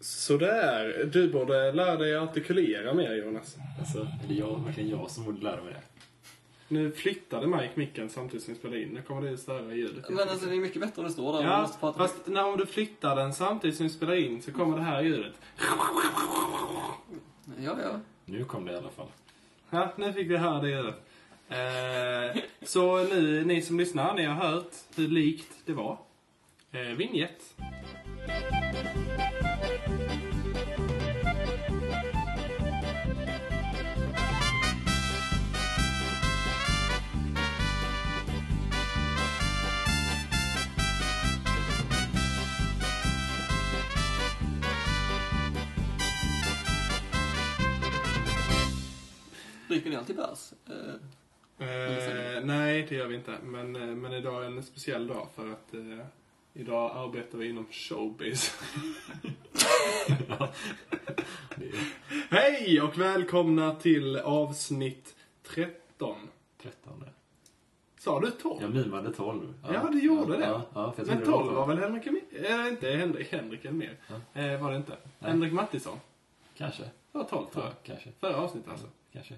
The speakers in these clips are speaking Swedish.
Sådär. Du borde lära dig artikulera mer Jonas. Alltså, är det jag, verkligen jag som borde lära mig det? Nu flyttade Mike micken samtidigt som vi spelade in. Nu kommer det störa ljudet. Men alltså det är mycket bättre om det står där. Ja, måste prata fast när om du flyttar den samtidigt som vi spelar in så kommer det här ljudet. Ja, ja. Nu kom det i alla fall. Ja, nu fick vi höra det ljudet. Eh, så nu, ni som lyssnar, ni har hört hur likt det var. Eh, vignett. Dricker ni alltid bärs? Eh, Eh, nej, det gör vi inte. Men, eh, men idag är en speciell dag för att eh, idag arbetar vi inom showbiz. Hej och välkomna till avsnitt 13. 13. Sa du 12? Jag mimade 12. Ja, du gjorde det. Ja, ja, för jag Men trodde det 12 var väl Henrik Elmi- eh, inte Henrik, Henrik Elmér. Eh, var det inte? Nej. Henrik Mattisson. Kanske. Det var 12 tror jag. Ja, kanske. Förra avsnittet alltså. Kanske.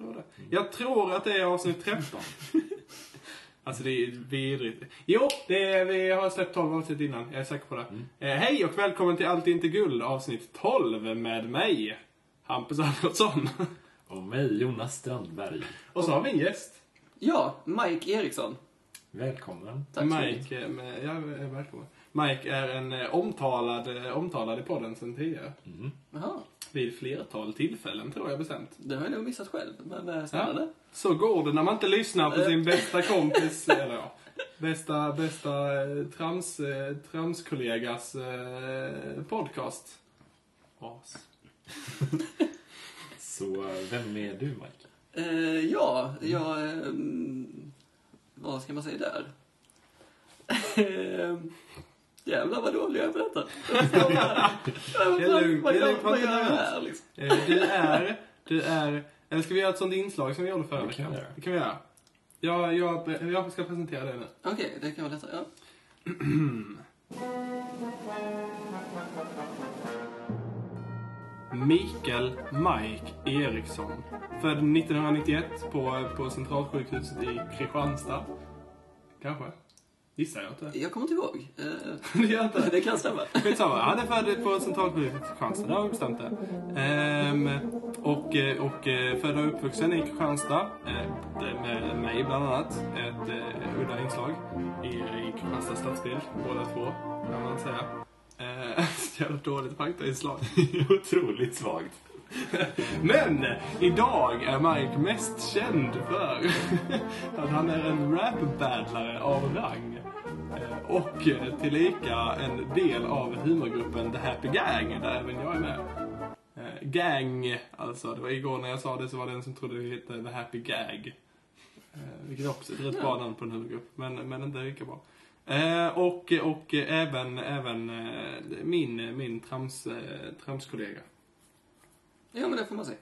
Tror det. Jag tror att det är avsnitt 13. alltså det är vidrigt. Jo, det är, vi har släppt 12 avsnitt innan. Jag är säker på det. Eh, hej och välkommen till Allt inte guld avsnitt 12 med mig, Hampus Algotsson. Och mig, Jonas Strandberg. och så har vi en gäst. ja, Mike Eriksson. Välkommen. Tack. Mike, eh, med, ja, eh, välkommen. Mike är en eh, omtalad, eh, omtalad i podden sedan tidigare. Mm. Jaha, Vid flertal tillfällen tror jag bestämt. det har jag nog missat själv. Men eh, spännande. Så går det när man inte lyssnar på sin bästa kompis, eller ja, bästa, bästa eh, trams, eh, tramskollegas eh, podcast. As. Så, eh, vem är du, Mike? Eh, ja, jag... Eh, mm, vad ska man säga där? Jävlar vad dålig jag är på detta. Det är lugnt, Vad gör vad gör jag här liksom? Du är, du är, eller ska vi göra ett sånt inslag som vi gjorde förra veckan? Det kan vi göra. Jag, jag, jag ska presentera det nu. Okej, det kan vara lättare. Ja. Mikael Mike Eriksson. Född 1991 på, på Centralsjukhuset i Kristianstad. Kanske. Gissar jag inte. Jag kommer inte ihåg. Det gör inte. det kan stämma. Skitsamma. Han är född på Centralsjukhuset i Kristianstad. Det har vi bestämt det. Ehm, och, eh, och eh, född och uppvuxen i Kristianstad. Eh, med mig bland annat. Ett eh, udda inslag i, i Kristianstad stadsbild. Båda två, kan man säga. Eh, så jävla dåligt faktainslag. Otroligt svagt. Men idag är Mike mest känd för att han är en rap-battlare av rang. Eh, Och tillika en del av humorgruppen The Happy Gang, där även jag är med. Eh, Gang, alltså. Det var igår när jag sa det så var det en som trodde det hette The Happy Gag. Eh, Vilket också är ett rätt bra namn på en humorgrupp, men, men inte lika bra. Och och även, även min, min trams, tramskollega. Ja, men det får man säga.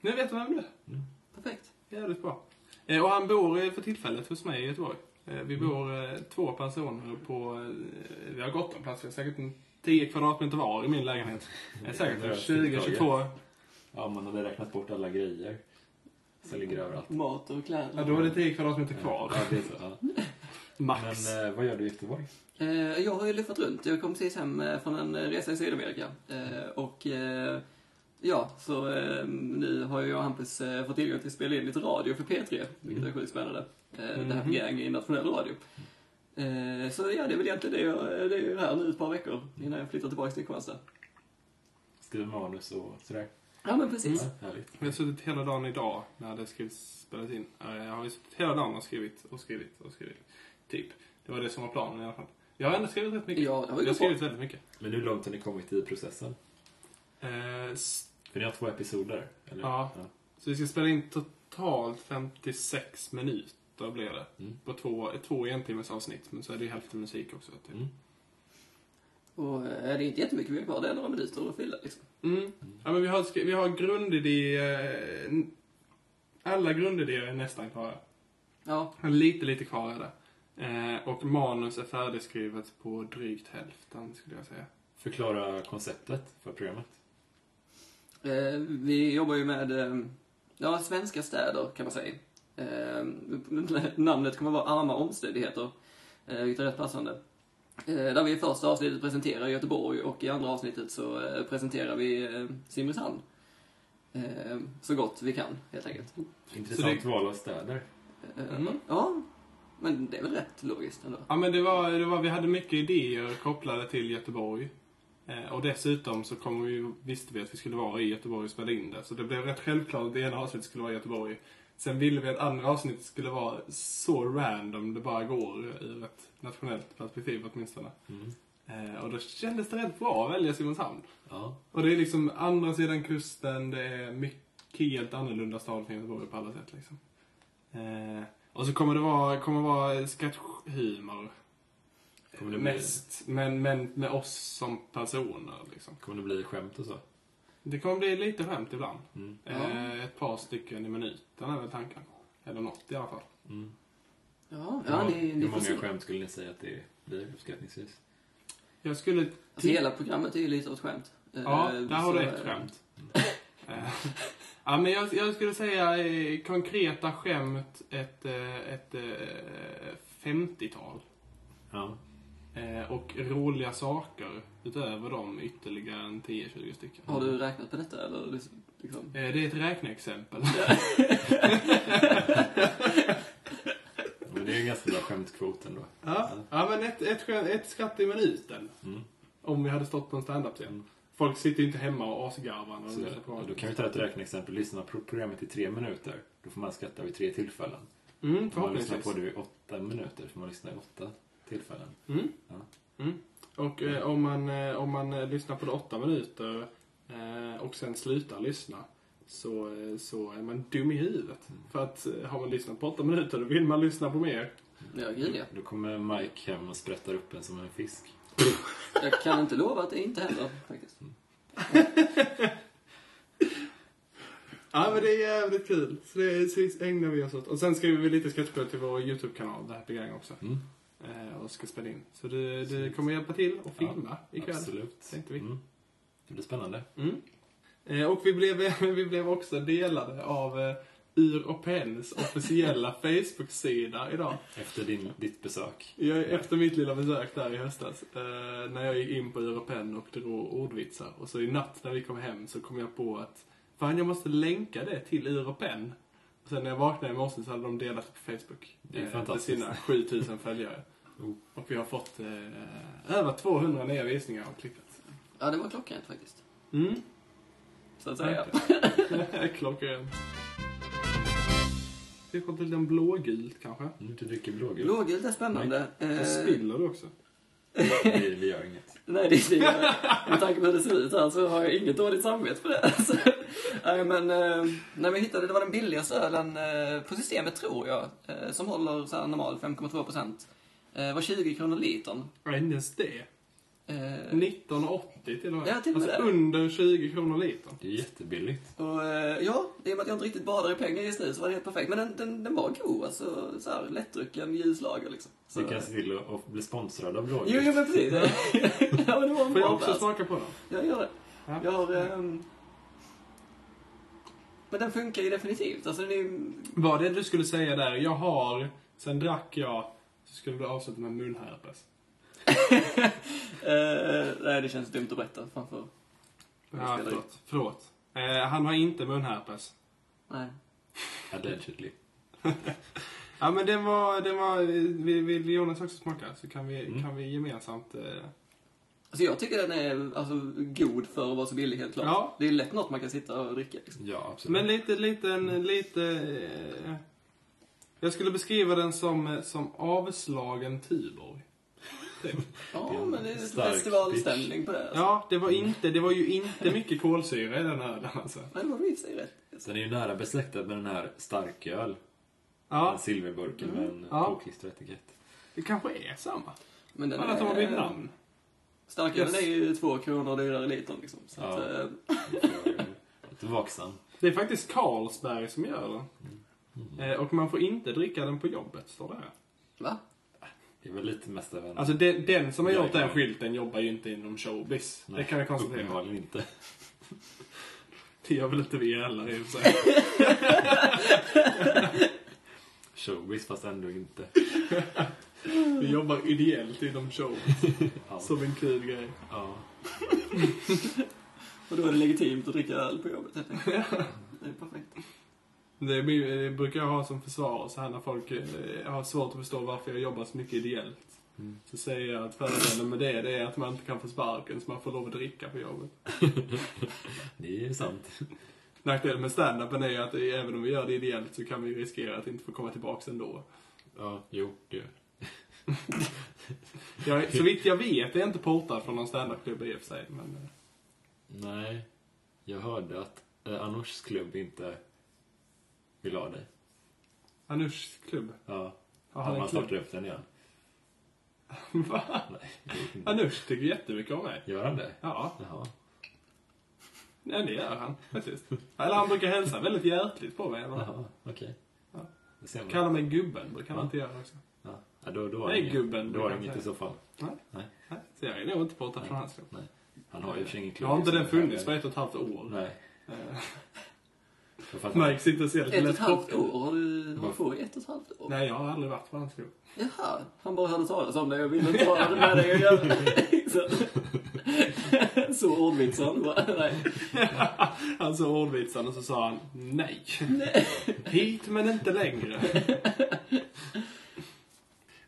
Nu vet du vem det är. Perfekt. Jävligt bra. Eh, och han bor eh, för tillfället hos mig i Göteborg. Eh, vi bor eh, två personer på... Vi har gott om plats. Vi har säkert en 10 kvadratmeter var i min lägenhet. Eh, säkert Det är 20-22. Ja, man hade räknat bort alla grejer. Som ligger överallt. Mat och kläder. Ja, då är det 10 kvadratmeter kvar. Ja, det är så. Ja. Max. Men eh, vad gör du i Göteborg? Eh, jag har ju luffat runt. Jag kom precis hem från en resa i Sydamerika. Eh, och ja, så eh, nu har jag och Hampus eh, fått tillgång till att spela in lite radio för P3, vilket är sjukt spännande. Eh, Det här Mhm. Gang i nationell radio. Eh, så ja, det är väl egentligen det jag, det är ju här nu ett par veckor innan jag flyttar tillbaka till Kristianstad. Skriver manus och sådär. Ja, men precis. Ja, härligt. Jag har suttit hela dagen idag när det skrivs, spelas in. Eh, Jag har ju suttit hela dagen och skrivit och skrivit och skrivit. Typ. Det var det som var planen i alla fall. Jag har ändå skrivit rätt mycket. Ja, det har ju jag har skrivit väldigt mycket. Men hur långt har ni kommit i processen? Eh, För ni har två episoder, eller? Ja. Så vi ska spela in totalt 56 minuter blir det. Mm. På två, två entimmes avsnitt, men så är det ju hälften musik också. Typ. Mm. Och eh, det är inte jättemycket vi har kvar, det är några minuter att fylla liksom. Mm. Ja, men vi har, vi har grundidé... eh, Alla grundidéer är nästan klara. Ja, Lite, lite kvar är det. Eh, och manus är färdigskrivet på drygt hälften, skulle jag säga. Förklara konceptet för programmet. Eh, vi jobbar ju med eh, ja, svenska städer, kan man säga. Eh, namnet kommer vara Arma omständigheter, eh, vilket är rätt passande. Eh, där vi i första avsnittet presenterar Göteborg och i andra avsnittet så eh, presenterar vi eh, Simrishamn. Eh, så gott vi kan, helt enkelt. Intressant val av städer. Mm. Ja, men det är väl rätt logiskt ändå. Ja, men det var, det var, vi hade mycket idéer kopplade till Göteborg. Eh, och dessutom så kom vi, visste vi att vi skulle vara i Göteborg och spela in det. Så det blev rätt självklart att det ena avsnittet skulle vara i Göteborg. Sen ville vi att andra avsnittet skulle vara så random det bara går ur ett nationellt perspektiv åtminstone. Mm. Eh, och då kändes det rätt bra att välja Simrishamn. Ja. Och det är liksom andra sidan kusten, det är mycket helt annorlunda stad från Göteborg på alla sätt liksom. Eh, och så kommer det vara, kommer vara sketchhumor. Kommer det bli- Mest, men, men med oss som personer liksom. Kommer det bli skämt och så? Det kommer bli lite skämt ibland. Mm. Eh, ett par stycken i minuten är väl tanken. Eller något i alla fall. Mm. Ja, Hur ja många- ni, ni Hur får många se. skämt skulle ni säga att det blir uppskattningsvis? Jag skulle... Alltså, hela programmet är ju lite av ett skämt. Eh, Ja, där har så, du ett eh, skämt. Eh, ja, men jag, jag skulle säga eh, konkreta skämt ett, eh, ett eh, 50-tal. Ja. Eh, och roliga saker utöver dem ytterligare en 10-20 stycken. Har du räknat på detta eller liksom? Eh, det är ett räkneexempel. Men det är en ganska bra skämtkvot ändå. ja. ja, men ett, ett, ett skratt i minuten. Mm. Om vi hade stått på en standup-scen. Mm. Folk sitter ju inte hemma och asgarvar när de Så, lyssnar på då kan vi ta ett räkneexempel. Lyssna på programmet i tre minuter. Då får man skratta vid tre tillfällen. Mm, Om man lyssnar på det i åtta minuter får man lyssna i åtta tillfällen. Mm. Ja. Mm. Och eh, om man, eh, om man eh, lyssnar på det åtta minuter eh, och sen slutar lyssna så, eh, så är man dum i huvudet. Mm. För att har man lyssnat på åtta minuter då vill man lyssna på mer. Ja, gud ja. Då kommer Mike hem och sprättar upp en som en fisk. Jag kan inte lova att det inte händer faktiskt. Ja men det är jävligt kul. Så det så ägnar vi oss åt. Och sen skriver vi lite sketchspel till vår YouTube-kanal, det här Gang också. Mm. Eh, och ska spela in. Så det, det kommer hjälpa till och filma ikväll. Absolut. Tänkte vi. Mm. Det blir spännande. Mm. Eh, och vi blev, vi blev också delade av eh, Ur och Pens officiella Facebook-sida idag. Efter din, ditt besök. Jag, efter mitt lilla besök där i höstas, eh, när jag gick in på Ur och Pen och drog ordvitsar. Och så i natt när vi kom hem så kom jag på att fan jag måste länka det till Ur och Pen. Sen när jag vaknade i morse så hade de delat på Facebook. Det är eh, fantastiskt. Till sina 7000 följare. Oh. Och vi har fått eh, över 200 nya visningar av klippet. Ja, det var klockrent faktiskt. Mm. Så att säga. Klockrent. Vi har fått lite blågult kanske. Mm, du dricker blågult. Blågult är spännande. Eh, Och spiller du också. Vi, vi gör inget. Nej, det är det. Med tanke på hur det ser ut här så har jag inget dåligt samvete för det. Så, nej, men eh, när vi hittade, det var den billigaste ölen eh, på systemet tror jag, eh, som håller så här normal 5,2 procent. Eh, var 20 kronor litern. Ja, ens det. Eh, 19,80 till och med. Ja, till och med alltså det. under 20 kronor litern. Det är jättebilligt. och eh, ja, i och med att jag inte riktigt badar i pengar just nu så var det helt perfekt. Men den, den, den var god, alltså så här lättdrucken ljuslager liksom. Så, Vi kan se till att, att bli sponsrade av blågult. Jo, jo men precis. ja, men det var en Får jag också bärs. smaka på den? Jag gör det. Ja. Jag har... ehm, Men den funkar ju definitivt. Alltså den är ju... Vad det du skulle säga där? Jag har, sen drack jag, så skulle du avsluta med munherpes. Eh, nej, det känns dumt att berätta framför... Ja, förlåt. Förlåt. Eh, han har inte munherpes. Nej. Allegedly. Ja men den var, den var, vill, Jonas också smaka så kan vi, Mm. kan vi gemensamt eh, Alltså jag tycker den är alltså, god för att vara så billig helt klart. Ja. Det är lätt något man kan sitta och dricka. Liksom. Ja, absolut. Men lite, liten, lite... Eh, jag skulle beskriva den som, eh, som avslagen Tuborg. Typ. Ja, men det är lite stark festivalstämning på det. Alltså. Ja, det var, inte, det var ju inte mycket kolsyra i den ölen alltså. Nej, det var i sig rätt. Den är ju nära besläktad med den här starköl. Den Ja, silverburken med en Ja. påklistrad etikett. det kanske är samma. Men den Bara att de har bytt namn. Starkölen Yes. är ju två kronor dyrare litern liksom. Så Ja. att, eh, Jag vaksam. Det är faktiskt Carlsberg som gör den. Eh, och man får inte dricka den på jobbet, står det här. va? Det är väl lite mest av en... Alltså den, den som har gjort den skylten jobbar ju inte inom showbiz. det kan vi konstatera. Uppenbarligen inte. Det gör väl inte vi heller i och för sig. Showbiz fast ändå inte. Vi jobbar ideellt inom showbiz. Ja. Som en kul grej. ja. Och då är det legitimt att dricka öl på jobbet helt enkelt. Det är perfekt. Det, blir- det brukar jag ha som försvar så här när folk eh, har svårt att förstå varför jag jobbar så mycket ideellt. Mm. Så säger jag att fördelen med det, det är att man inte kan få sparken så man får lov att dricka på jobbet. Det är sant. Nackdelen med standupen är ju att även om vi gör det ideellt så kan vi riskera att inte få komma tillbaks ändå. Ja, jo, det Jag, så vitt jag vet är jag inte portad från någon standupklubb i och för sig. Men, eh, Nej. Jag hörde att eh, Anoushs klubb inte vill ha dig. Anushs klubb. Ja. Har Han man startar upp den igen. Va? Nej. Anush tycker jättemycket om mig. Gör han det? Ja, Jaha. ja det gör han faktiskt. Eller han brukar hälsa väldigt hjärtligt på mig. Jaha, okej. Ja. Det ser man. Kalla mig gubben brukar han Ja. inte göra också. Ja. Då, då Nej, inget- gubben, Då har brukar inget i så fall. Nej, så jag är nog inte portad från hans klubb. Nej. Han har ju för ingen klubb. har inte den funnits för högre. ett och ett halvt år. Nej. Mike sitter och ser lite Ett och lätt ett halvt år? Har du hållit på i ett och ett halvt år? Nej, jag har aldrig varit på hans klubb. Jaha, han bara hörde talas om det och ville inte ha det med dig att göra. Så- Så bara, nej. Han sa ordvitsen och så sa han nej. Hit men inte längre.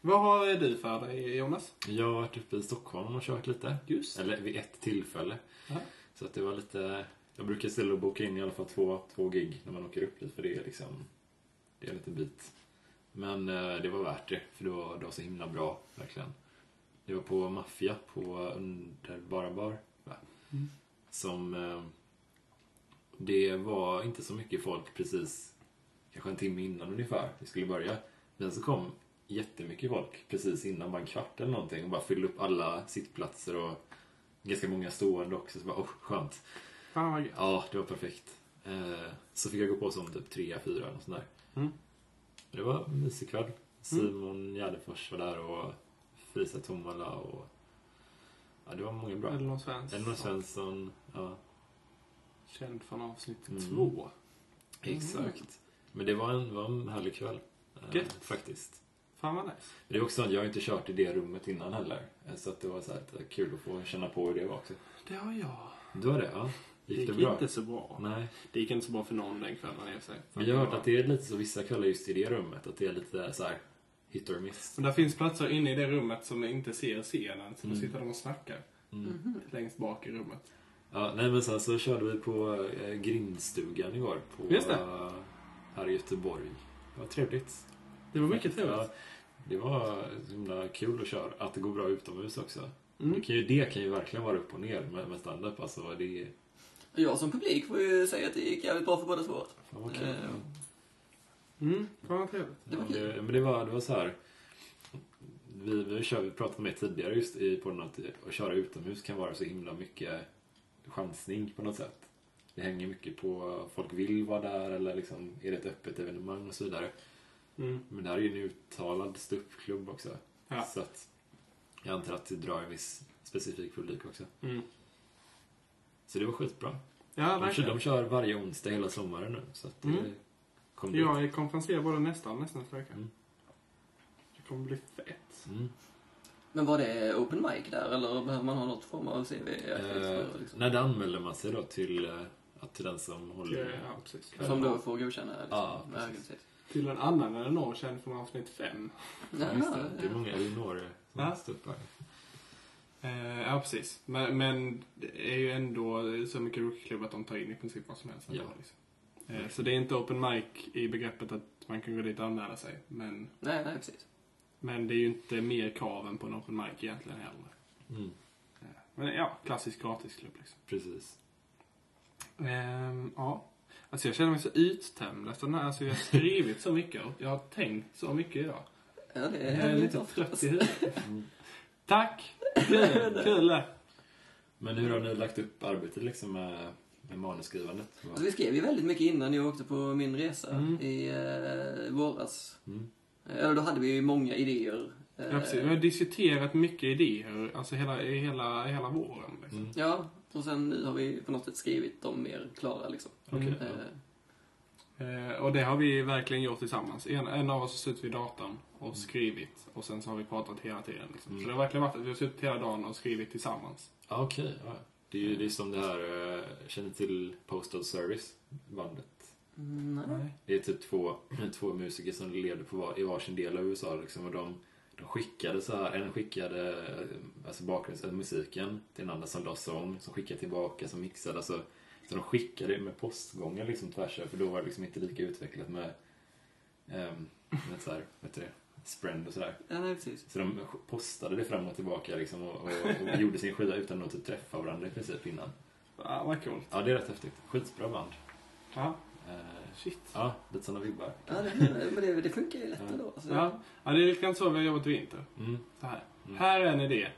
Vad har du för dig Jonas? Jag har varit uppe i Stockholm och kört lite. Just. Eller vid ett tillfälle. Ja. Så att det var lite... Jag brukar ställa och boka in i alla fall två, två gig när man åker upp dit. För det är liksom... Det är en liten bit. Men eh, det var värt det. För det var, det var så himla bra, verkligen. Det var på Mafia på Underbara Bar. Mm. Som... Eh, det var inte så mycket folk precis... Kanske en timme innan ungefär vi skulle börja. Men så kom jättemycket folk precis innan, bara en kvart eller någonting. Och bara fyllde upp alla sittplatser och ganska många stående också. Så bara, oh, skönt. Fan vad gött. Ja, det var perfekt. Eh, så fick jag gå på som typ tre, fyra och sånt där. Mm. Det var en mysig kväll. Simon Gärdefors var där och Felicia Tomala och... Ja, det var många bra. Elinor Svensson. Elinor Svensson, ja. Känd från avsnitt Mm. två. Exakt. Men det var en, var en härlig kväll. eh, Gött. Faktiskt. Fan vad nice. Det är också att jag har inte kört i det rummet innan heller. Eh, Så att det var så här lite kul att få känna på hur det var också. Det har jag. Du har det? Ja. Det Gick gick det bra? inte så bra. Nej. Det gick inte så bra för någon den kvällen i och för sig. Men jag har hört att det är lite så vissa kvällar just i det rummet. Att det är lite så här hit or miss. Men där finns platser inne i det rummet som inte ser scenen. Så då Mm. sitter de och snackar. Mm. Längst bak i rummet. Ja, nej men sen så körde vi på eh, grindstugan igår. På, Just det. eh, här i Göteborg. Det var trevligt. Det var mycket trevligt. Ja, det var så himla kul att köra. Att det går bra utomhus också. Mm. Det, kan ju, det kan ju verkligen vara upp och ner med, med stand-up. Alltså, det är... Jag som publik får ju säga att det gick jävligt bra för båda två. Fan vad kul. Eh, Mm. Fan vad trevligt. Det var Ja, det, men det var, det var så här. Vi, vi, kör, vi pratade med tidigare just i podden att att köra utomhus kan vara så himla mycket chansning på något sätt. Det hänger mycket på folk vill vara där eller liksom är det ett öppet evenemang och så vidare. Mm. Men det här är ju en uttalad ståuppklubb också. Ja. Så att jag antar att det drar en viss specifik publik också. Mm. Så det var skitbra. Ja, De kör, de kör varje onsdag hela sommaren nu. Så att det Mm. kom dit. Jag är konferenser både nästa och nästa vecka. Mm. Det kommer bli fett. Mm. Men var det open mic där eller behöver man ha något form av CV? Eh, liksom? när det anmäler man sig då till, eh, att till den som Ja, håller... ja, precis. Som då får godkänna? Liksom. Ja, Ja, precis. Till en annan någon känd från avsnitt fem. Ja, just det. Det är många Elinor som Ja. står upp här. Eh, ja, precis. Men, men det är ju ändå så mycket rookieklubb att de tar in i princip vad som helst. ändå, Ja. Liksom. Eh, så det är inte open mic i begreppet att man kan gå dit och anmäla sig. Men, Nej, nej, precis. men det är ju inte mer krav än på en open mic egentligen heller. Mm, Eh, Men ja, klassisk gratisklubb liksom. precis. Ehm, ja. Alltså jag känner mig så uttömd efter den här. Alltså jag har skrivit så mycket och jag har tänkt så mycket idag. Ja, det Jag är är lite trött i huvudet. Mm. Tack! Kul! Kul. Men hur har ni lagt upp arbetet liksom med, med manusskrivandet? Alltså, vi skrev ju väldigt mycket innan jag åkte på min resa Mm. i eh, våras. Mm. Eller då hade vi ju många idéer Eh, Ja, precis. Vi har diskuterat mycket idéer, alltså hela, hela, hela våren. Liksom. Mm. Ja, och sen nu har vi på något sätt skrivit dem mer klara liksom. Okej. Eh, Eh, och det har vi verkligen gjort tillsammans. En, en av oss har suttit vid datorn och Mm. skrivit. Och sen så har vi pratat hela tiden. Liksom. Mm. Så det har verkligen varit att vi har suttit hela dagen och skrivit tillsammans. Ja, okej. Ja. Det är ju det är som det här, eh, känner till Postal Service, bandet? mm, nej. Det är typ två, två musiker som levde på var, i varsin del av USA liksom, och de, de skickade så här, en skickade alltså bakgrundsmusiken till en annan som la sång, som skickade tillbaka, som mixade. Alltså, så de skickade med postgångar liksom tvärs över, för då var det liksom inte lika utvecklat med, um, med så här, vad heter det, Sprend och sådär. Ja, nej, precis. Så de postade det fram och tillbaka liksom, och, och, och gjorde sin skiva utan att typ träffa varandra i princip innan. Ja, vad coolt. Ja, det är rätt häftigt. Skitbra band. Ja, Eh, shit. ja, lite sådana vibbar. Ja, det, men det, det funkar ju lätt Ja. ändå. Alltså, Ja. ja, det är lite grann så vi har jobbat i vinter. Mm. Så här. Mm. Här är en idé.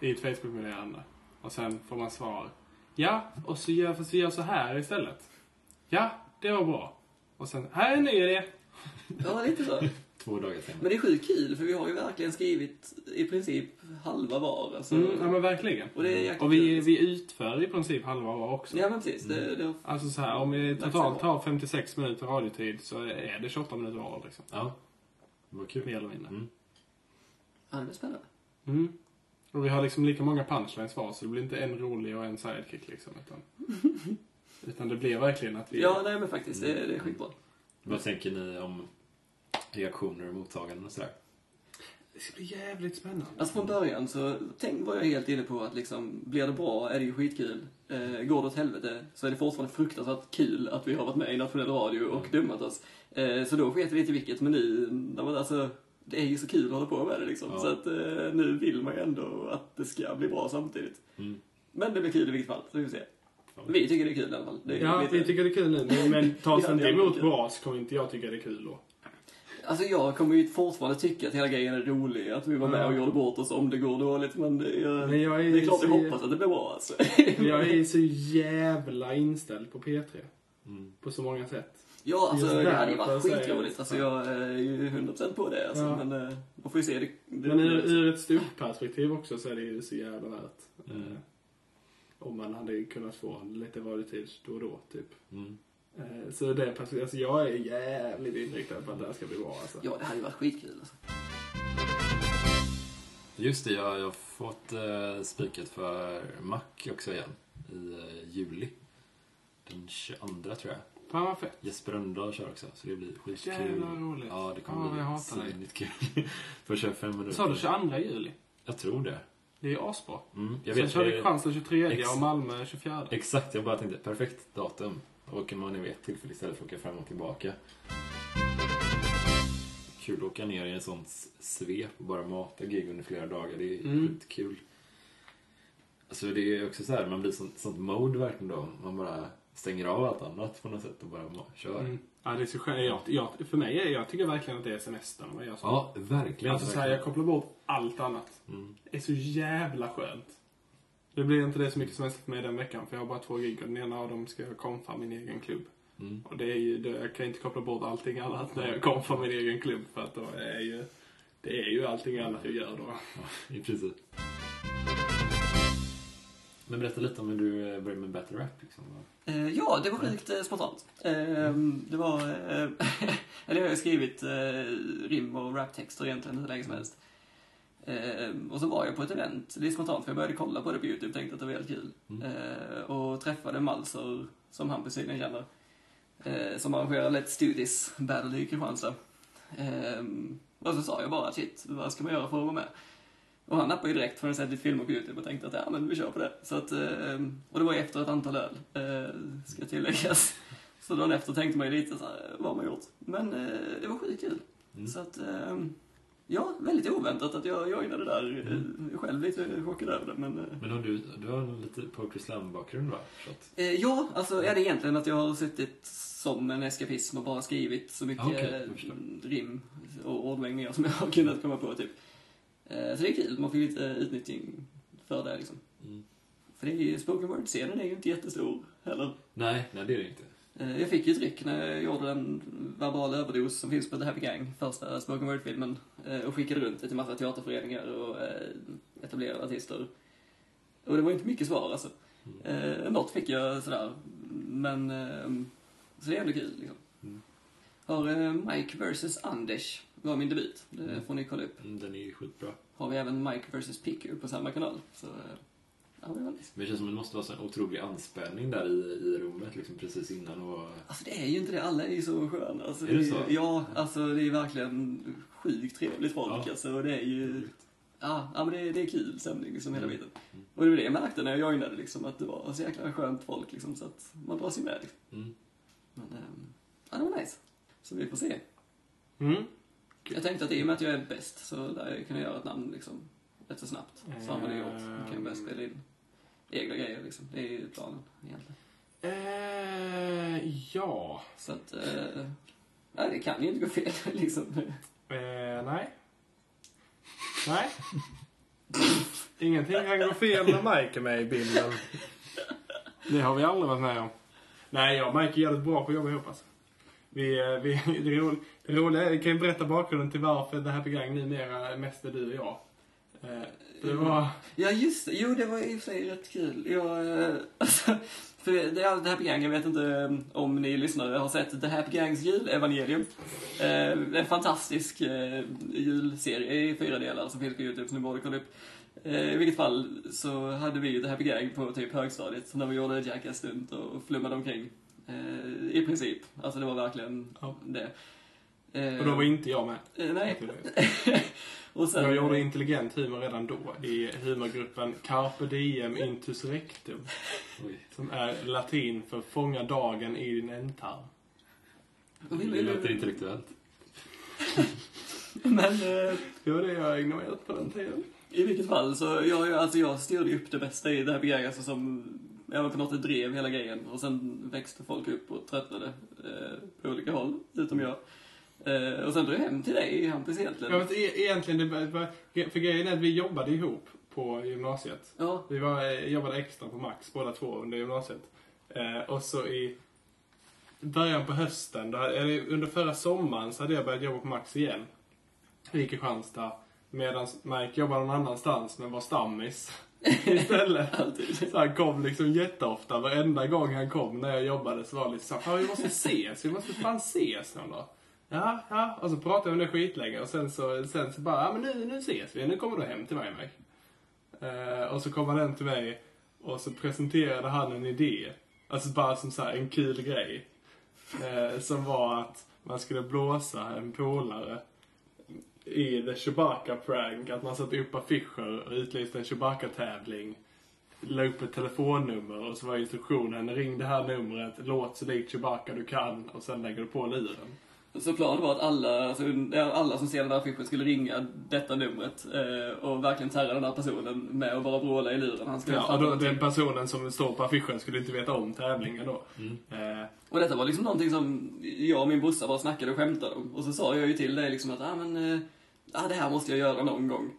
I ett Facebook-meddelande. Och sen får man svar. Ja, och så gör, fast vi gör så här istället. Ja, det var bra. Och sen, här är en ny idé. ja, lite så. Två dagar senare. Men det är sjukt kul, för vi har ju verkligen skrivit i princip halva var. Alltså, Mm, ja men verkligen. och det är Och vi, vi utför i princip halva var också. Ja, men precis. Det, det, Alltså så här, om vi totalt har 56 minuter radiotid så är det 28 minuter var liksom. Ja. Vad kul. Mer eller mindre. Mm. ja, det blir spännande. Mm. Och vi har liksom lika många punchlines var så det blir inte en rolig och en sidekick liksom. Utan, utan det blir verkligen att vi... Ja, nej men faktiskt. Det, det är skitbra. Vad tänker ni om reaktioner och mottaganden och sådär? Det ska bli jävligt spännande. Alltså från början så tänk, var jag helt inne på att liksom, blir det bra är det ju skitkul. Eh, går det åt helvete så är det fortfarande fruktansvärt kul att vi har varit med i nationell radio och dummat oss. Eh, så då sket vi i vilket, men nu, alltså, det är ju så kul att hålla på med det liksom. Ja. Så att eh, nu vill man ju ändå att det ska bli bra samtidigt. Mm. Men det blir kul i vilket fall, så vi får se. Vi tycker det är kul i alla fall. Det Ja, vi tycker det är kul nu. Men, tas inte emot bra så kommer inte jag tycka det är kul då. Alltså jag kommer ju fortfarande tycka att hela grejen är rolig, att vi var med och gjorde bort oss om det går dåligt, men det, jag, Men jag är, det är klart så, hoppas att det blir bra alltså. jag är så jävla inställd på P3. Mm. På så många sätt. Ja, alltså Just det hade ju varit jag skitroligt. Alltså jag är ju 100% på det alltså, Ja. men eh, man får ju se det. det Men ur, ur ett ståuppperspektiv också så är det ju så jävla värt. Mm. Eh, om man hade kunnat få lite radiotid då och då, typ. Mm. Eh, så det perspektivet, alltså jag är jävligt inriktad på att det här ska bli bra alltså. Ja, det hade ju varit skitkul alltså. Just det, jag, jag har fått eh, spikat för Mac också igen. I eh, juli. Den 22 tror jag. Fan vad fett. Jesper Rönndahl kör också, så det blir skitkul. Jävla roligt. Ja, det kommer bli svinigt kul. Får köra fem minuter. Sa du 22 juli? Jag tror det. Det är ju asbra. Mm, jag Sen vet. kör vi Kristianstad 23 ex- och Malmö 24. Exakt, jag bara tänkte perfekt datum. Åker man vid ett tillfälle istället för att åka fram och tillbaka. Kul att åka ner i en sån svep och bara mata gig under flera dagar. Det är Mm. skitkul. Alltså det är också så här, man blir sånt, sånt mode verkligen då. Man bara stänger av allt annat på något sätt och bara kör. Mm. Ja, det är så skönt. Jag, jag, för mig jag tycker verkligen att det är semester när man gör så. Ja, verkligen. Alltså så här, verkligen. jag kopplar bort allt annat. Mm. Det är så jävla skönt. Det blir inte det så mycket semester för mig den veckan för jag har bara två gig och den ena av dem ska jag komfa min egen klubb. Mm. Och det är ju, det, jag kan inte koppla bort allting annat när jag komfar min egen klubb för att då är ju, det är ju allting annat jag gör då. Ja, i princip. Men berätta lite om hur du eh, började med battle rap. Liksom. Eh, ja, det var sjukt eh, spontant. Eh, det var... Eh, eller jag har skrivit eh, rim och raptexter egentligen hur länge som helst. Eh, och så var jag på ett event, det är spontant för jag började kolla på det på YouTube och tänkte att det var helt kul. Mm. Eh, och träffade Malser, som Hampus tydligen känner, eh, som arrangerar Let's Studies Battle i Kristianstad. Eh, och så sa jag bara shit, vad ska man göra för att vara med? Och han nappade ju direkt för att sett lite filmer på YouTube och tänkte att ja men vi kör på det. Så att, eh, och det var efter ett antal öl, eh, ska tilläggas. Så dagen efter tänkte man ju lite så här, vad har man gjort? Men det var skitkul. Mm. Så att, ja, väldigt oväntat att jag joinade där. Eh, Själv lite chockad över det, men... eh, Men har du, du har lite poetry slam-bakgrund va? Eh, ja, alltså är det egentligen att jag har suttit som en eskapism och bara skrivit så mycket Ah, jag eh, rim och ordvängningar som jag har kunnat komma på, typ. Eh, så det är kul, man får lite utnyttjning för det, liksom. Mm. För det är ju, spoken word-scenen är ju inte jättestor heller. Nej, nej det är det inte. Eh, Jag fick ju ett ryck när jag gjorde en verbal överdos som finns på The Happy Gang, första spoken word-filmen, eh, och skickade runt det till massa teaterföreningar och eh, etablerade artister. Och det var inte mycket svar alltså. Eh, något fick jag sådär, men eh, så det är ändå kul liksom. Mm. Har Mike vs Anders var min debut, det får ni kolla upp. Mm, Den är ju skitbra. Har vi även Mike vs Picker på samma kanal, så ja, det var nice. Men det känns som det måste vara så en otrolig anspänning där i, i rummet, liksom precis innan och... Alltså det är ju inte det, alla är ju så sköna. Alltså, Är det är- så? Ja, alltså det är verkligen sjukt trevligt folk Ja. alltså. Och det är ju... Ja, ja men det, är- det är kul stämning liksom hela Mm. biten. Och det var det jag märkte när jag joinade liksom, att det var så jäkla skönt folk liksom, så att man dras ju med liksom. Mm. Men, ehm, ja det var nice. Så vi får se. Mm. Jag tänkte att i och med att jag är bäst så lär jag kunna göra ett namn liksom rätt så snabbt. Så har man det gjort. Man kan ju börja spela in egna grejer liksom. Det är ju planen egentligen. Eh, ja. Så att, eh, nej det kan ju inte gå fel liksom. Eh, nej. Nej. Ingenting kan gå fel när Mike är med i bilden. Det har vi aldrig varit med om. Nej, jag och Mike är jävligt bra på att jobba ihop alltså. Vi, eh, vi, det, ro, det roliga är, jag kan ju berätta bakgrunden till varför det här program numera mest är du och jag. Eh, det var... Ja, just det. Jo, det var i och för sig rätt kul. Jag, eh, alltså, för det är The Happy Gang, jag vet inte eh, om ni lyssnare har sett The Happy Gangs julevangelium. En fantastisk julserie i fyra delar som finns på Youtube som ni borde kolla upp. I vilket fall så hade vi ju The Happy Gang på typ högstadiet när vi gjorde Jackass stunt och flummade omkring. I princip. Alltså det var verkligen Ja. det. Eh, Och då var inte jag med. eh, nej. och sen, Jag gjorde intelligent humor redan då i humorgruppen Carpe Diem Intus Rectum. Oj. Som är latin för fånga dagen i din ändtarm. Det låter intellektuellt. Men eh, Det var det jag åt på den tiden. i vilket fall så, jag, jag, alltså jag styrde upp det bästa i det här begreppet, alltså som, jag var på något sätt drev hela grejen och sen växte folk upp och tröttnade eh, på olika håll, utom jag. Eh, och sen drog jag hem till dig, Hampus, egentligen. Jag vet, e- egentligen, det var- för grejen är att vi jobbade ihop på gymnasiet. Ja, Vi var, eh, jobbade extra på Max båda två under gymnasiet. Eh, och så i början på hösten, då, eller under förra sommaren, så hade jag börjat jobba på Max igen. Jag gick i Kristianstad. Medan Mike jobbade någon annanstans men var stammis istället. Så han kom liksom jätteofta. Varenda gång han kom när jag jobbade så var det lite så "Fan, vi måste ses. Vi måste fan ses någon dag. Ja, ja. Och så pratade vi om det skitlänge och sen så, sen så bara, ja men nu, nu ses vi. Nu kommer du hem till mig Mike. Uh, och så kom han hem till mig och så presenterade han en idé. Alltså bara som så här, en kul grej. Uh, som var att man skulle blåsa en polare i The Chewbacca prank. Att man satte upp affischer och utlyste en Chewbacca-tävling. La upp ett telefonnummer och så var instruktionen ring det här numret, låt så likt Chewbacca du kan och sen lägger du på luren. Så planen var att alla, alltså, alla som ser den här affischen skulle ringa detta numret eh, och verkligen terra den här personen med att bara vråla i luren. Han skulle Ja, och då, den personen som står på affischen skulle inte veta om tävlingen då. Eh, Och detta var liksom någonting som jag och min brorsa bara snackade och skämtade om. Och så sa jag ju till dig liksom att, ah, men, eh, ah, det här måste jag göra någon gång.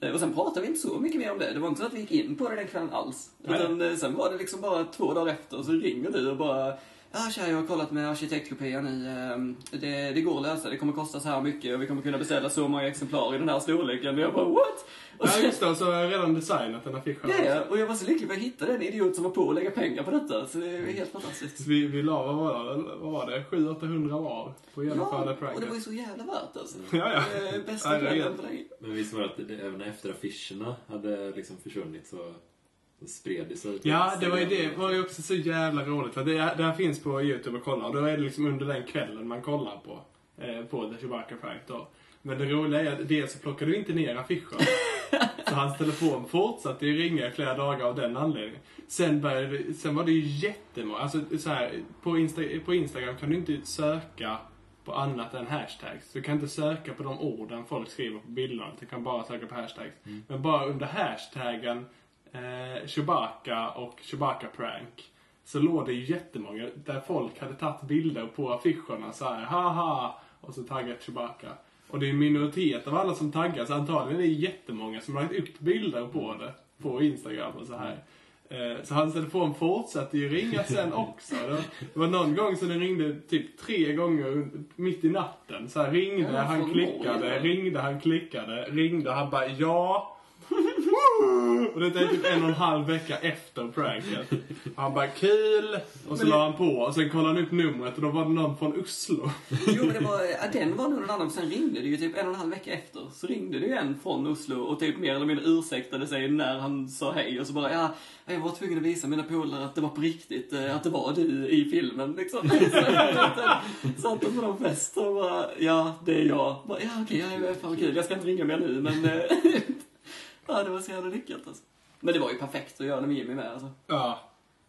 Eh, Och sen pratade vi inte så mycket mer om det. Det var inte så att vi gick in på det den kvällen alls. Nej. Utan eh, sen var det liksom bara två dagar efter och så ringer du och bara Ja tja, jag har kollat med arkitektkopian i, eh, det, det går att lösa, det kommer kosta så här mycket och vi kommer kunna beställa så många exemplar i den här storleken. Och jag bara what? Och ja så, just det, så har jag redan designat den affischen. ja, ja, och jag var så lycklig för att hitta den idiot som var på att lägga pengar på detta. Så det är helt fantastiskt. Så vi, vi la, vad var det, vad var det 700-800 var på att genomföra det Ja, och det var ju så jävla värt alltså. Ja, ja. Bästa Herregud. kvällen på länge. Men visst var det att det, även efter affischerna hade liksom försvunnit så spred det sig? Ja, det var ju det. var ju också så jävla roligt. För det, det här finns på Youtube att kolla. Och då är det liksom under den kvällen man kollar på. Eh, på The Chewbacca Prank då. Men det roliga är att dels så plockar du inte ner affischen. så hans telefon fortsatte ju ringa i flera dagar av den anledningen. Sen, började, sen var det ju jättemånga. Alltså så här, på, Insta, på Instagram kan du inte söka på annat än hashtags. Du kan inte söka på de orden folk skriver på bilderna. Du kan bara söka på hashtags. Men bara under hashtaggen eh, Chewbacca och Chewbacca prank så låg det ju jättemånga där folk hade tagit bilder på affischerna så här, haha och så taggat Chewbacca. Och det är en minoritet av alla som taggar så antagligen är det jättemånga som har lagt upp bilder på det på Instagram och så här. Eh, Så hans telefon fortsatte ju ringa sen också. Det var- Det någon gång så den ringde typ tre gånger mitt i natten. Så här ringde, han klickade, ringde, han klickade, ringde, han bara ja. Och det är typ en och en halv vecka efter pranket. Han bara kul. Och så Men- la han på och sen kollade han upp numret och då var det någon från Oslo. Jo, men det var, ja, den var nog någon annan. Sen ringde det ju typ en och en halv vecka efter. Så ringde det ju en från Oslo och typ mer eller mindre ursäktade sig när han sa hej. Och så bara, ja, jag var tvungen att visa mina polare att det var på riktigt, eh, att det var du i filmen liksom. Så satt de på någon fest och bara, ja, det är jag. Bara, ja, okej, ja, fan vad kul, jag ska inte ringa mer nu, men... ja, det var så jävla lyckat alltså. Men det var ju perfekt att göra det med Jimmy med alltså. Ja.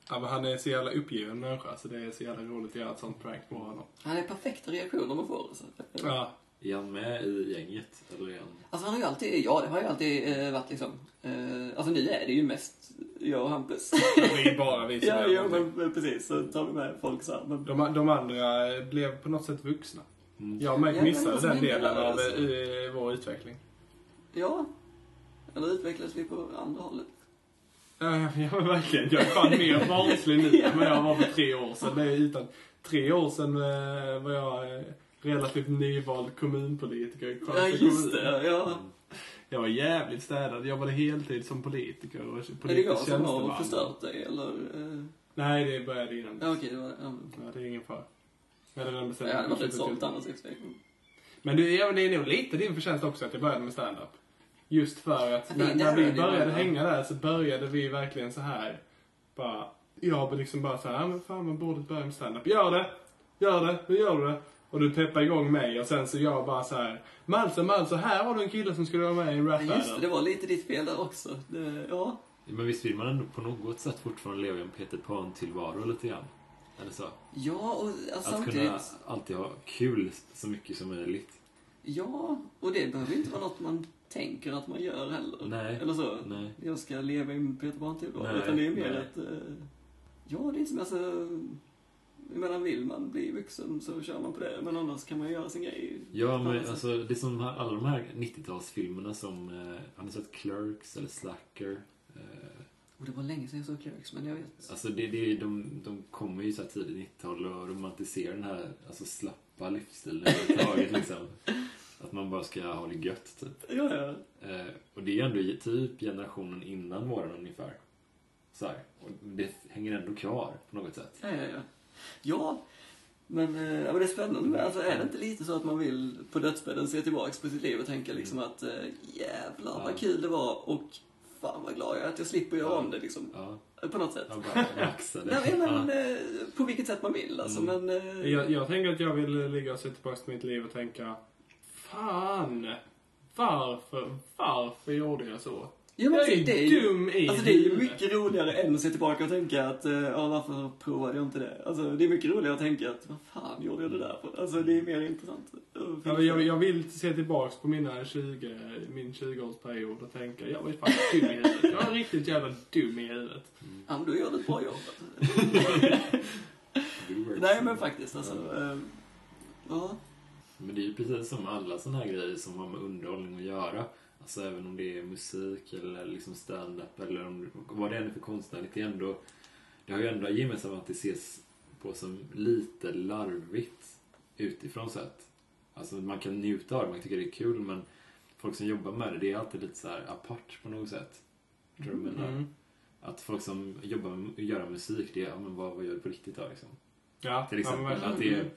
ja men han är så jävla uppgiven människa så det är så jävla roligt att göra ett sånt prank på honom. Han är perfekta reaktioner man får alltså. Ja. Är han med i gänget? Eller är han... Alltså han har ju alltid, ja det har ju alltid eh, varit liksom, eh, alltså nu är det ju mest jag och Hampus. Det är bara vi som ja, ja någonting. men men precis, så tar vi med folk så här. Men, De, de andra blev på något sätt vuxna. Mm. Jag och Mike Ja, men missade som den delen av alltså? eh, vår utveckling. ja, eller utvecklades vi på andra hållet? Ja, men verkligen. Jag är fan mer barnslig nu än vad jag var för tre år sedan. Det är utan tre år sedan eh, var jag eh, relativt nyvald kommunpolitiker i Ja just det, ja. Jag var jävligt städad. Jag jobbade heltid som politiker och Är det politisk jag som har tjänsteman. förstört dig eller? Eh, Nej, det började innan. ja okej, det var, ja, Ja, det är ingen fara. Jag hade redan jag bestämt hade varit mig rätt för att stolt sluta. annars i och för sig. Men du, ja, det är nog lite din förtjänst också att jag började med stand-up. Just för att när, när vi började ja. hänga där så började vi verkligen så här. Bara, jag liksom bara så här, "Ja, men fan man borde börja med stand-up. Gör det! Gör det! Nu gör du det! Och du peppar igång mig och sen så jag bara så här. Malse, Malse, här har du en kille som skulle vara med i en rap just det, det var lite ditt fel där också. Det, ja. Men visst vill man ändå på något sätt fortfarande leva i en Peter Pan-tillvaro lite grann? Eller så? Ja, och alltså, Att samtidigt... kunna alltid ha kul så mycket som möjligt. Ja, och det behöver inte vara något man tänker att man gör heller. Nej. Eller så. Nej. Jag ska leva i en Peter Pan-tillvaro. Nej, Utan det är mer nej. att... eh, ja, det är som alltså... Jag menar, vill man bli vuxen så kör man på det. Men annars kan man göra sin grej. Ja, men alltså det är som alla de här 90-talsfilmerna som... Eh, har ni sett Clerks eller Slacker? Eh, Och det var länge sedan jag såg Clerks, men jag vet. Alltså det, det, de, de kommer ju så här tidigt 90-tal och romantiserar den här alltså slappa livsstilen överhuvudtaget liksom. Att man bara ska ha det gött typ. Ja, ja. Eh, och det är ändå typ generationen innan våran ungefär. Så här. Och det hänger ändå kvar på något sätt. Ja, ja, ja. Ja, men, eh, ja, men det är spännande med, alltså är det inte lite så att man vill på dödsbädden se tillbaks på sitt liv och tänka liksom att eh, jävlar vad Ja. kul det var och fan vad glad jag är att jag slipper göra Ja. om det liksom. Ja, På något sätt. jag bara. Nej, men, Ja. eh, på vilket sätt man vill alltså, Mm. men... eh, Jag, jag tänker att jag vill ligga och se tillbaka på mitt liv och tänka. Fan! Varför, varför gjorde jag så? Ja, men jag är, det är ju- dum i Alltså det är ju mycket roligare än att se tillbaka och tänka att, eh, ja varför provade jag inte det? Alltså det är mycket roligare att tänka att, vad fan gjorde jag det där för? Alltså det är mer intressant. Ja, jag, jag vill se tillbaks på mina 20, min 20-årsperiod och tänka, jag var fan dum i huvudet. Jag var riktigt jävla dum i huvudet. Ja, men då gör du ett bra jobb. Det. Nej men faktiskt alltså. eh, Ja. Men det är ju precis som alla såna här grejer som har med underhållning att göra. Alltså även om det är musik eller liksom stand-up eller om, vad det än är för konstnärligt. Det, ändå, det har ju ändå gemensamt att det ses på som lite larvigt utifrån sett. Alltså man kan njuta av det, man tycker det är kul men folk som jobbar med det, det är alltid lite så här apart på något sätt. Tror du menar? Mm. Att folk som jobbar med att göra musik, det är, ja men vad, vad gör du på riktigt då liksom? Ja, Till ja, exempel. verkligen. att det är,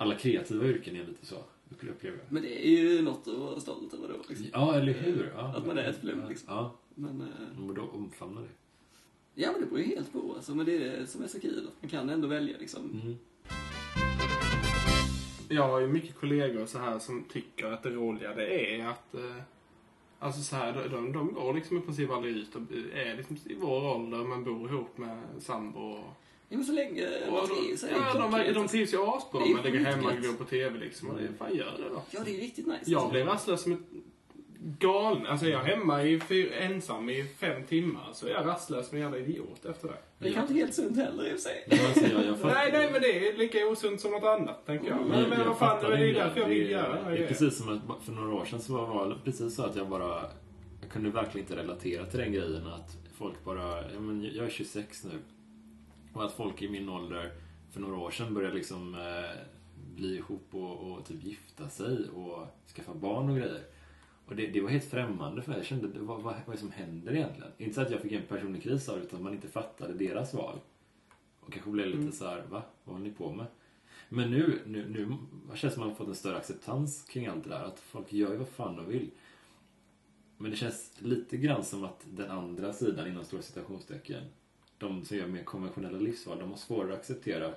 alla kreativa yrken är lite så, upplever jag. Men det är ju något att vara stolt över då liksom. Ja, eller hur? Ja, Att man är ett flum, liksom. Ja, Men, eh, man borde omfamna det. ja men det beror ju helt på alltså. Men det är det som är så kul. att Man kan ändå välja liksom. Mm. Jag har ju mycket kollegor så här som tycker att det roliga det är att eh, Alltså så här, de, de, de går liksom i princip aldrig ut och är liksom i vår ålder men bor ihop med sambo och... Ja men så länge man trivs det ja, de, de trivs ju asbra Det med att ligga hemma och gå på TV liksom. Och det, fan gör det då. Ja det är riktigt nice. Jag blir rastlös som ett galen. Alltså är jag hemma i fyr, ensam i fem timmar så är jag rastlös som en jävla idiot efter det. Det är kanske inte helt sunt heller i och för sig. Men alltså, jag, jag fattar- Nej, nej men det är lika osunt som något annat tänker jag. Men, men vad fan, det är det. därför jag vill Det- göra Det är precis som att för några år sedan så var det precis så att jag bara... Jag kunde verkligen inte relatera till den grejen att folk bara, ja, men jag är 26 nu. Och att folk i min ålder för några år sedan började liksom eh, bli ihop och, och typ gifta sig och skaffa barn och grejer. Och det, det var helt främmande för mig. Jag kände, vad, vad, vad är det som händer egentligen? Inte så att jag fick en personlig kris av det, utan man inte fattade deras val. Och kanske blev lite Mm. så här, va? Vad håller ni på med? Men nu, nu, nu det känns som att man har fått en större acceptans kring allt det där. Att folk gör ju vad fan de vill. Men det känns lite grann som att den andra sidan, inom stora citationstecken, de som gör mer konventionella livsval, de har svårare att acceptera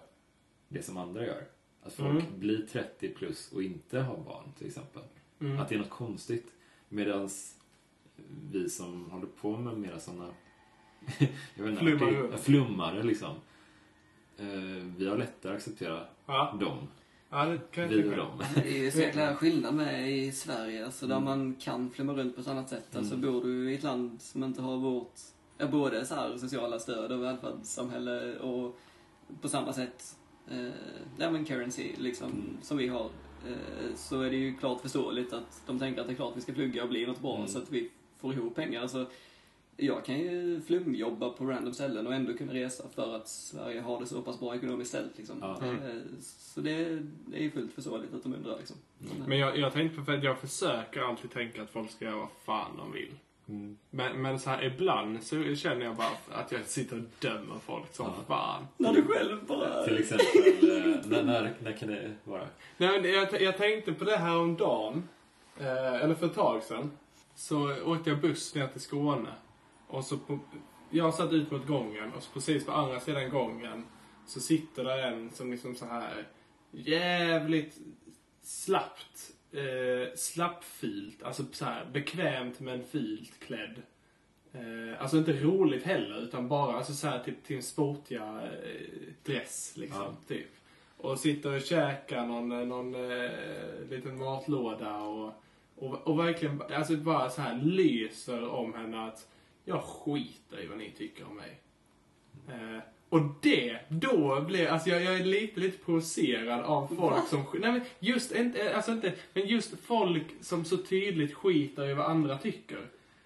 det som andra gör. Att folk Mm. blir 30 plus och inte har barn, till exempel. Mm. Att det är något konstigt. Medan vi som håller på med mera sådana jag vet inte, Flummare. flummare liksom. Eh, vi har lättare att acceptera Ja, dem. ja, det kan Vi och dem. Det är ju så jäkla skillnad med i Sverige, alltså, där Mm. man kan flumma runt på ett annat sätt. Alltså Mm. bor du i ett land som inte har vårt, både så här sociala stöd och välfärdssamhälle och på samma sätt, eh, men currency liksom, Mm. som vi har, eh, så är det ju klart förståeligt att de tänker att det är klart vi ska plugga och bli något bra Mm. så att vi får ihop pengar. Alltså, jag kan ju flumjobba på random ställen och ändå kunna resa för att Sverige har det så pass bra ekonomiskt ställt. Liksom. Mm. Eh, Så det, är ju fullt förståeligt att de undrar. Liksom. Men jag, jag tänkte på för att jag försöker alltid tänka att folk ska göra vad fan de vill. Mm. Men, men så här ibland så känner jag bara att jag sitter och dömer folk som Ja. fan. När du själv bara... Till exempel, eh, när, när, när kan det vara? Nej, men jag, jag tänkte på det här om dagen, eh, eller för ett tag sedan. Så åkte jag buss ner till Skåne. Och så på, jag satt ut mot gången och så precis på andra sidan gången så sitter där en som liksom så här jävligt slappt, eh, slappfilt, alltså så här bekvämt men filt klädd. Eh, alltså inte roligt heller utan bara alltså så här till, till en sportiga eh, dress liksom, Ja. typ. Och sitter och käkar någon, eh, någon eh, liten matlåda och, och, och verkligen alltså bara så här lyser om henne att jag skiter i vad ni tycker om mig. Eh, och det, då blir, alltså jag, jag är lite, lite provocerad av folk som, nej men just inte, alltså inte, men just folk som så tydligt skiter i vad andra tycker.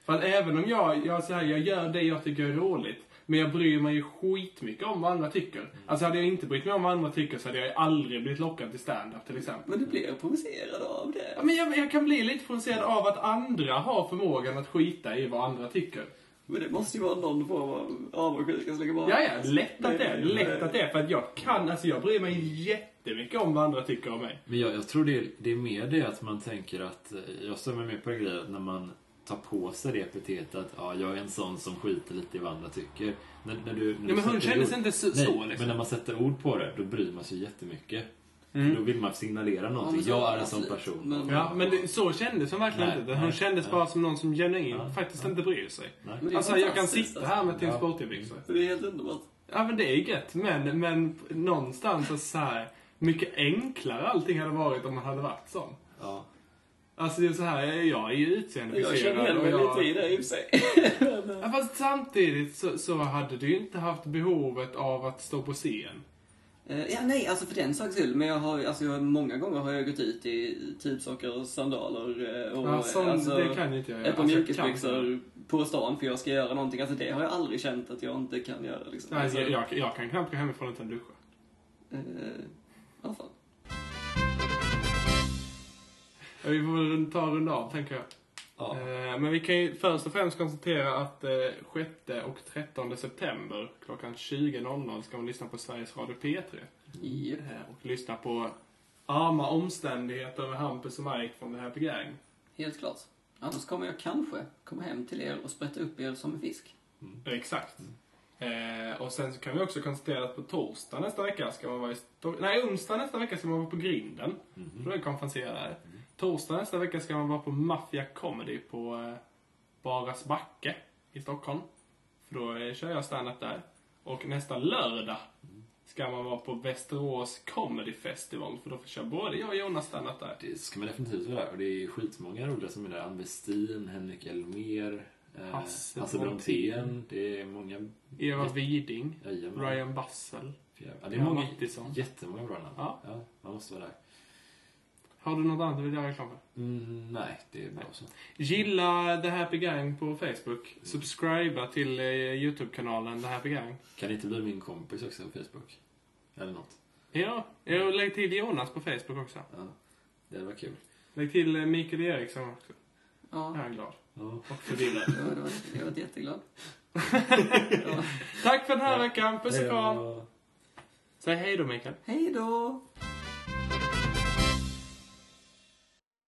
För att även om jag, jag, så här, jag gör det jag tycker är roligt, men jag bryr mig ju skitmycket om vad andra tycker. Alltså hade jag inte brytt mig om vad andra tycker så hade jag aldrig blivit lockad till stand-up till exempel. Men du blir provocerad av det. Ja, men jag, jag kan bli lite provocerad av att andra har förmågan att skita i vad andra tycker. Men det måste ju vara någon form av avundsjuka som ligger bakom. Ja, ja, lätt att det är. Lätt att det är. För att jag kan, alltså jag bryr mig jättemycket om vad andra tycker om mig. Men jag, jag tror det är, det är mer det att man tänker att, eh, jag stämmer med på en grej, att när man tar på sig det epitetet att ja, jag är en sån som skiter lite i vad andra tycker. När, när du, när Nej, du men hon kändes ord- inte så, Nej, så men liksom. när man sätter ord på det, då bryr man sig jättemycket. Mm. Då vill man signalera någonting. men så jag är det en sån person. Men- Ja, men det, så kändes hon verkligen Nej, inte. Hon nej, kändes nej. bara som någon som genuint Ja, faktiskt ja. inte bryr sig. Alltså jag kan sitta här med Tim Ja. Sporty-byxor. Det är helt underbart. Ja men det är gött, men, men någonstans så, så här mycket enklare allting hade varit om man hade varit sån. Ja. Alltså det är så här, jag är ju Jag utseendebaserad känner igen mig jag- lite i det i och för sig. Ja, fast samtidigt så, så hade du ju inte haft behovet av att stå på scen. Eh, Ja, nej, alltså för den sakens skull. Men jag har, alltså jag, många gånger har jag gått ut i tubsockor och sandaler eh, och Ja, sån, alltså, det kan inte jag göra. ett par Alltså, mjukisbyxor på stan för jag ska göra någonting. Alltså det har jag aldrig känt att jag inte kan göra liksom. Nej, alltså, jag, jag, jag kan knappt gå hemifrån utan duscha. eh, ja, fan. Vi får väl ta runda av, tänker jag. Ja. Eh, Men vi kan ju först och främst konstatera att eh, 6 och 13 september klockan 20.00 ska man lyssna på Sveriges Radio P3. Japp. Eh, Och lyssna på Arma omständigheter med Hampus och Mike från The Happy Gang. Helt klart. Annars kommer jag kanske komma hem till er och sprätta upp er som en fisk. Exakt. Eh, och sen så kan vi också konstatera att på torsdag nästa vecka ska man vara i Sto- Nej, onsdag nästa vecka ska man vara på Grinden. Mhm. Då är konferencier där. Torsdag nästa vecka ska man vara på Mafia Comedy på eh, Baras Backe i Stockholm. För då eh, kör jag stand-up där. Och nästa lördag ska man vara på Västerås Comedy Festival. För då får köra både jag och Jonas stand-up där. Det ska man definitivt vara där. Och det är skitmånga roliga som är där. Ann Westin, Henrik Elmer, eh, Hasse Hasse Brontén. Det är många... Eva Widing, Jajamän. Ryan Bussell. Ja, det är många, Mattisson. jättemånga bra namn. Ja. man måste vara där. Har du något annat du vill göra reklam för? Mm, nej, det är bra så. Gilla The Happy Gang på Facebook. Subscriba till eh, YouTube-kanalen The Happy Gang. Kan inte bli min kompis också på Facebook? Eller något. Ja, och lägg till Jonas på Facebook också. Ja, det var kul. Lägg till eh, Mikael Eriksson också. Ja, Jag är glad. Ja. Och förvirrad. jag var, jag var jätteglad. ja. Tack för den här veckan. Puss och kram. Säg hej då, Mikael. Hej då!